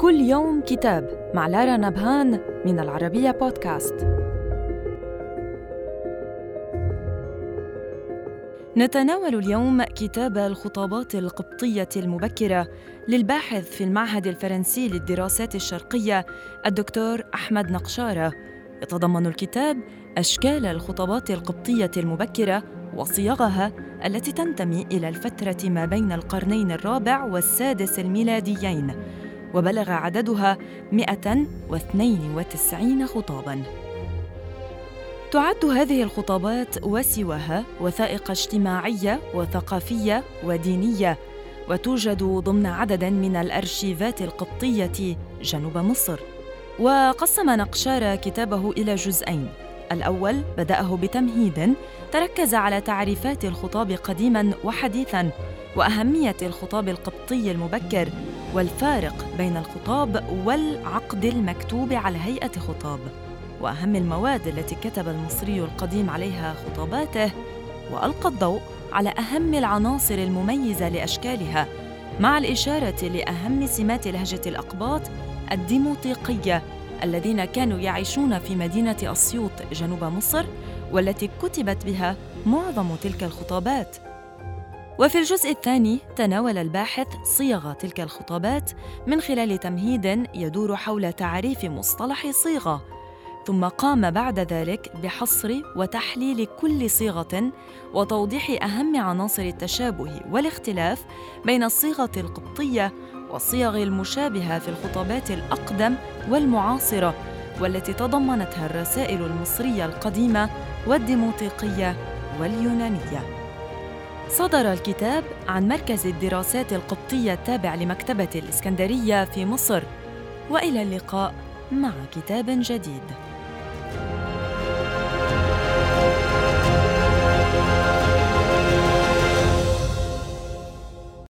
كل يوم كتاب مع لارا نبهان من العربية بودكاست. نتناول اليوم كتاب الخطابات القبطية المبكرة للباحث في المعهد الفرنسي للدراسات الشرقية الدكتور أحمد نقشارة. يتضمن الكتاب أشكال الخطابات القبطية المبكرة وصيغها التي تنتمي إلى الفترة ما بين القرنين الرابع والسادس الميلاديين. وبلغ عددها 192 خطاباً. تعد هذه الخطابات وسواها وثائق اجتماعية وثقافية ودينية وتوجد ضمن عدد من الأرشيفات القبطية جنوب مصر. وقسم نقشارة كتابه إلى جزئين الأول بدأه بتمهيد تركز على تعريفات الخطاب قديما وحديثا وأهمية الخطاب القبطي المبكر والفارق بين الخطاب والعقد المكتوب على هيئة خطاب وأهم المواد التي كتب المصري القديم عليها خطاباته وألقى الضوء على أهم العناصر المميزة لأشكالها مع الإشارة لأهم سمات لهجة الأقباط الديموطيقية الذين كانوا يعيشون في مدينة أسيوط جنوب مصر والتي كتبت بها معظم تلك الخطابات. وفي الجزء الثاني تناول الباحث صيغ تلك الخطابات من خلال تمهيد يدور حول تعريف مصطلح صيغة ثم قام بعد ذلك بحصر وتحليل كل صيغة وتوضيح أهم عناصر التشابه والاختلاف بين الصيغة القبطية والصيغ المشابهة في الخطابات الأقدم والمعاصرة والتي تضمنتها الرسائل المصرية القديمة والديموطيقيه واليونانية. صدر الكتاب عن مركز الدراسات القبطية التابع لمكتبة الإسكندرية في مصر. وإلى اللقاء مع كتاب جديد.